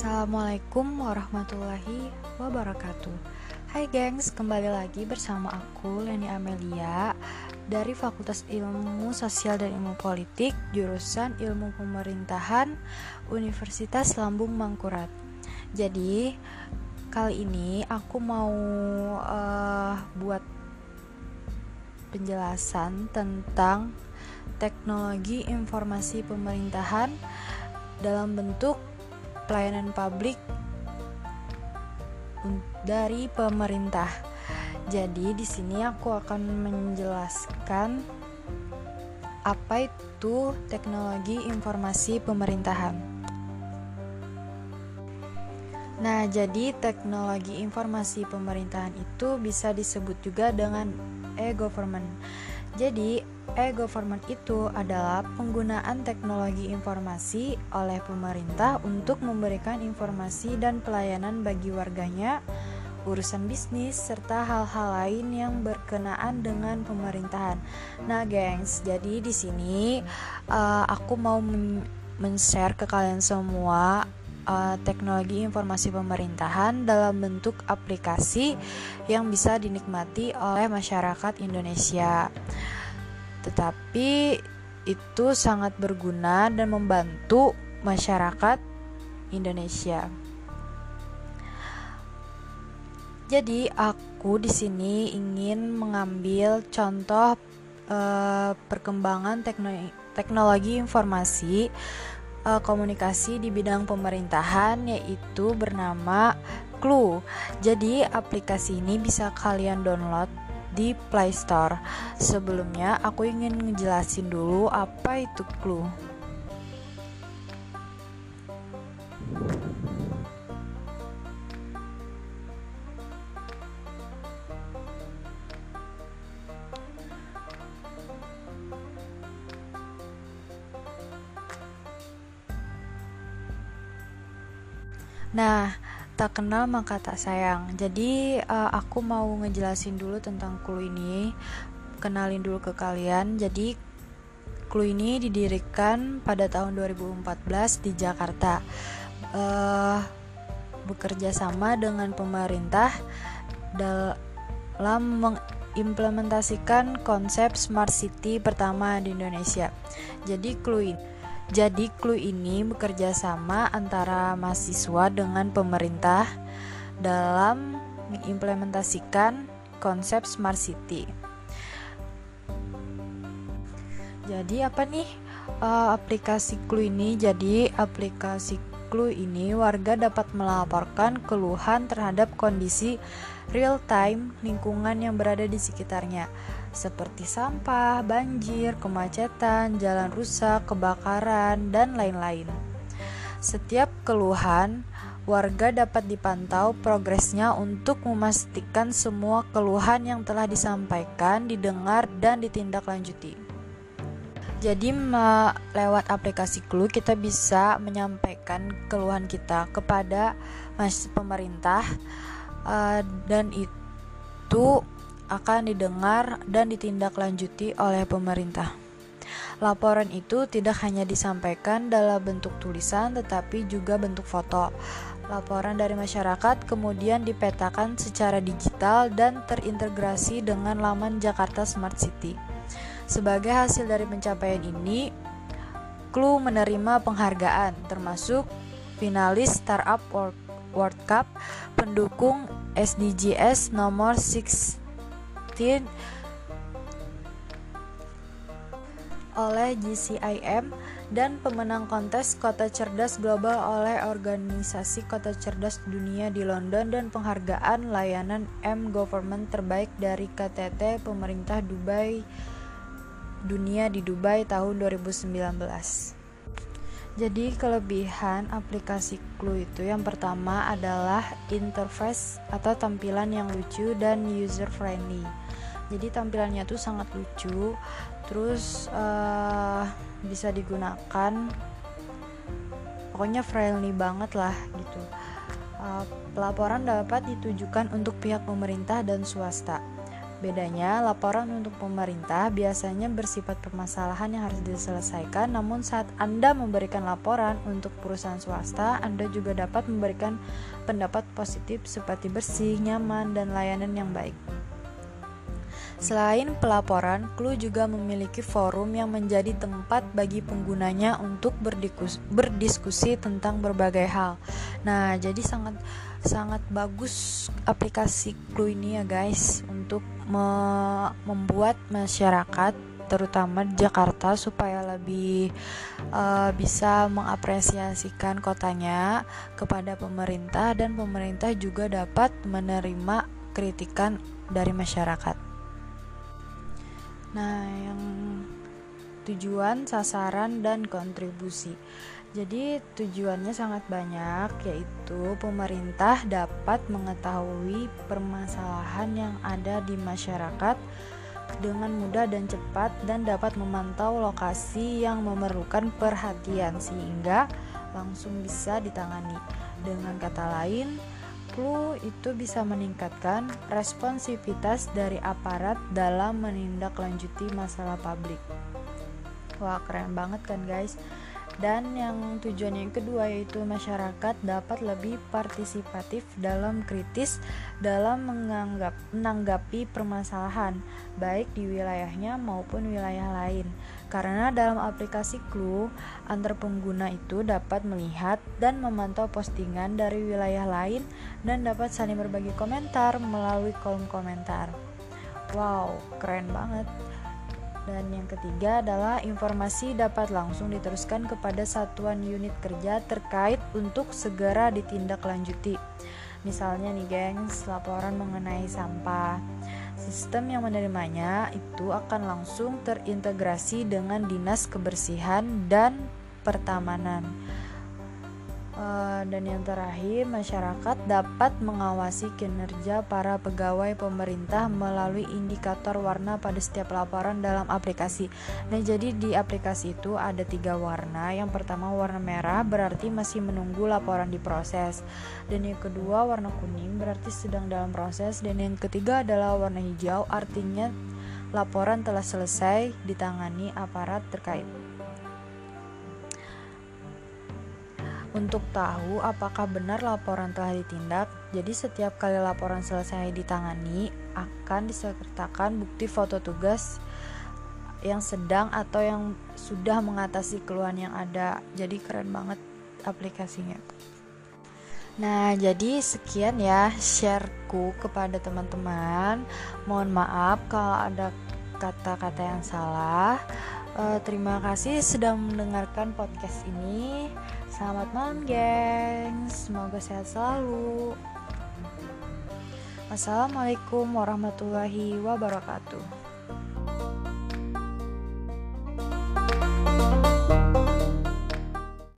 Assalamualaikum warahmatullahi wabarakatuh. Hai gengs, kembali lagi bersama aku Leni Amelia Dari Fakultas Ilmu Sosial dan Ilmu Politik Jurusan Ilmu Pemerintahan Universitas Lambung Mangkurat. Jadi, kali ini aku mau uh, buat penjelasan tentang teknologi informasi pemerintahan dalam bentuk pelayanan publik dari pemerintah. Jadi di sini aku akan menjelaskan apa itu teknologi informasi pemerintahan. Nah, jadi teknologi informasi pemerintahan itu bisa disebut juga dengan e-government. Jadi, e-government itu adalah penggunaan teknologi informasi oleh pemerintah untuk memberikan informasi dan pelayanan bagi warganya, urusan bisnis, serta hal-hal lain yang berkenaan dengan pemerintahan. Nah, gengs, jadi di sini uh, aku mau men-share ke kalian semua uh, teknologi informasi pemerintahan dalam bentuk aplikasi yang bisa dinikmati oleh masyarakat Indonesia tetapi itu sangat berguna dan membantu masyarakat Indonesia. Jadi aku di sini ingin mengambil contoh eh, perkembangan teknologi, teknologi informasi eh, komunikasi di bidang pemerintahan yaitu bernama Clue. Jadi aplikasi ini bisa kalian download di Play Store. Sebelumnya, aku ingin ngejelasin dulu apa itu clue. Nah, tak kenal maka tak sayang. Jadi uh, aku mau ngejelasin dulu tentang clue ini. Kenalin dulu ke kalian. Jadi clue ini didirikan pada tahun 2014 di Jakarta. Uh, bekerja sama dengan pemerintah dalam mengimplementasikan konsep smart city pertama di Indonesia. Jadi clue ini jadi clue ini bekerja sama antara mahasiswa dengan pemerintah dalam mengimplementasikan konsep smart city. Jadi apa nih uh, aplikasi Clue ini? Jadi aplikasi Clue ini warga dapat melaporkan keluhan terhadap kondisi real time lingkungan yang berada di sekitarnya seperti sampah, banjir, kemacetan, jalan rusak, kebakaran, dan lain-lain. Setiap keluhan, warga dapat dipantau progresnya untuk memastikan semua keluhan yang telah disampaikan, didengar, dan ditindaklanjuti. Jadi lewat aplikasi Clue kita bisa menyampaikan keluhan kita kepada pemerintah uh, dan itu akan didengar dan ditindaklanjuti oleh pemerintah. Laporan itu tidak hanya disampaikan dalam bentuk tulisan, tetapi juga bentuk foto. Laporan dari masyarakat kemudian dipetakan secara digital dan terintegrasi dengan laman Jakarta Smart City. Sebagai hasil dari pencapaian ini, Clue menerima penghargaan, termasuk finalis Startup World Cup, pendukung SDGs nomor 6 oleh GCIM dan pemenang kontes Kota Cerdas Global oleh Organisasi Kota Cerdas Dunia di London dan penghargaan layanan M-Government terbaik dari KTT Pemerintah Dubai Dunia di Dubai tahun 2019. Jadi kelebihan aplikasi Clue itu yang pertama adalah interface atau tampilan yang lucu dan user friendly jadi tampilannya tuh sangat lucu terus uh, bisa digunakan pokoknya friendly banget lah gitu. Uh, pelaporan dapat ditujukan untuk pihak pemerintah dan swasta Bedanya, laporan untuk pemerintah biasanya bersifat permasalahan yang harus diselesaikan, namun saat Anda memberikan laporan untuk perusahaan swasta, Anda juga dapat memberikan pendapat positif seperti bersih, nyaman, dan layanan yang baik. Selain pelaporan, Clue juga memiliki forum yang menjadi tempat bagi penggunanya untuk berdiskusi tentang berbagai hal. Nah, jadi sangat sangat bagus aplikasi Clue ini ya guys untuk me membuat masyarakat terutama di Jakarta supaya lebih uh, bisa mengapresiasikan kotanya kepada pemerintah dan pemerintah juga dapat menerima kritikan dari masyarakat. Nah, yang tujuan, sasaran dan kontribusi. Jadi tujuannya sangat banyak yaitu pemerintah dapat mengetahui permasalahan yang ada di masyarakat dengan mudah dan cepat dan dapat memantau lokasi yang memerlukan perhatian sehingga langsung bisa ditangani. Dengan kata lain, Clue itu bisa meningkatkan responsivitas dari aparat dalam menindaklanjuti masalah publik. Wah, keren banget kan, guys? dan yang tujuan yang kedua yaitu masyarakat dapat lebih partisipatif dalam kritis dalam menganggap menanggapi permasalahan baik di wilayahnya maupun wilayah lain. Karena dalam aplikasi Clue antar pengguna itu dapat melihat dan memantau postingan dari wilayah lain dan dapat saling berbagi komentar melalui kolom komentar. Wow keren banget dan yang ketiga adalah informasi dapat langsung diteruskan kepada satuan unit kerja terkait untuk segera ditindaklanjuti. Misalnya nih gengs, laporan mengenai sampah. Sistem yang menerimanya itu akan langsung terintegrasi dengan Dinas Kebersihan dan Pertamanan. Eh, dan yang terakhir, masyarakat dapat mengawasi kinerja para pegawai pemerintah melalui indikator warna pada setiap laporan dalam aplikasi. Nah, jadi di aplikasi itu ada tiga warna. Yang pertama warna merah berarti masih menunggu laporan diproses, dan yang kedua warna kuning berarti sedang dalam proses, dan yang ketiga adalah warna hijau artinya laporan telah selesai ditangani aparat terkait. Untuk tahu apakah benar laporan telah ditindak, jadi setiap kali laporan selesai ditangani akan disertakan bukti foto tugas yang sedang atau yang sudah mengatasi keluhan yang ada. Jadi keren banget aplikasinya. Nah, jadi sekian ya shareku kepada teman-teman. Mohon maaf kalau ada kata-kata yang salah. Uh, terima kasih sudah mendengarkan podcast ini. Selamat malam, gengs. Semoga sehat selalu. Wassalamualaikum warahmatullahi wabarakatuh.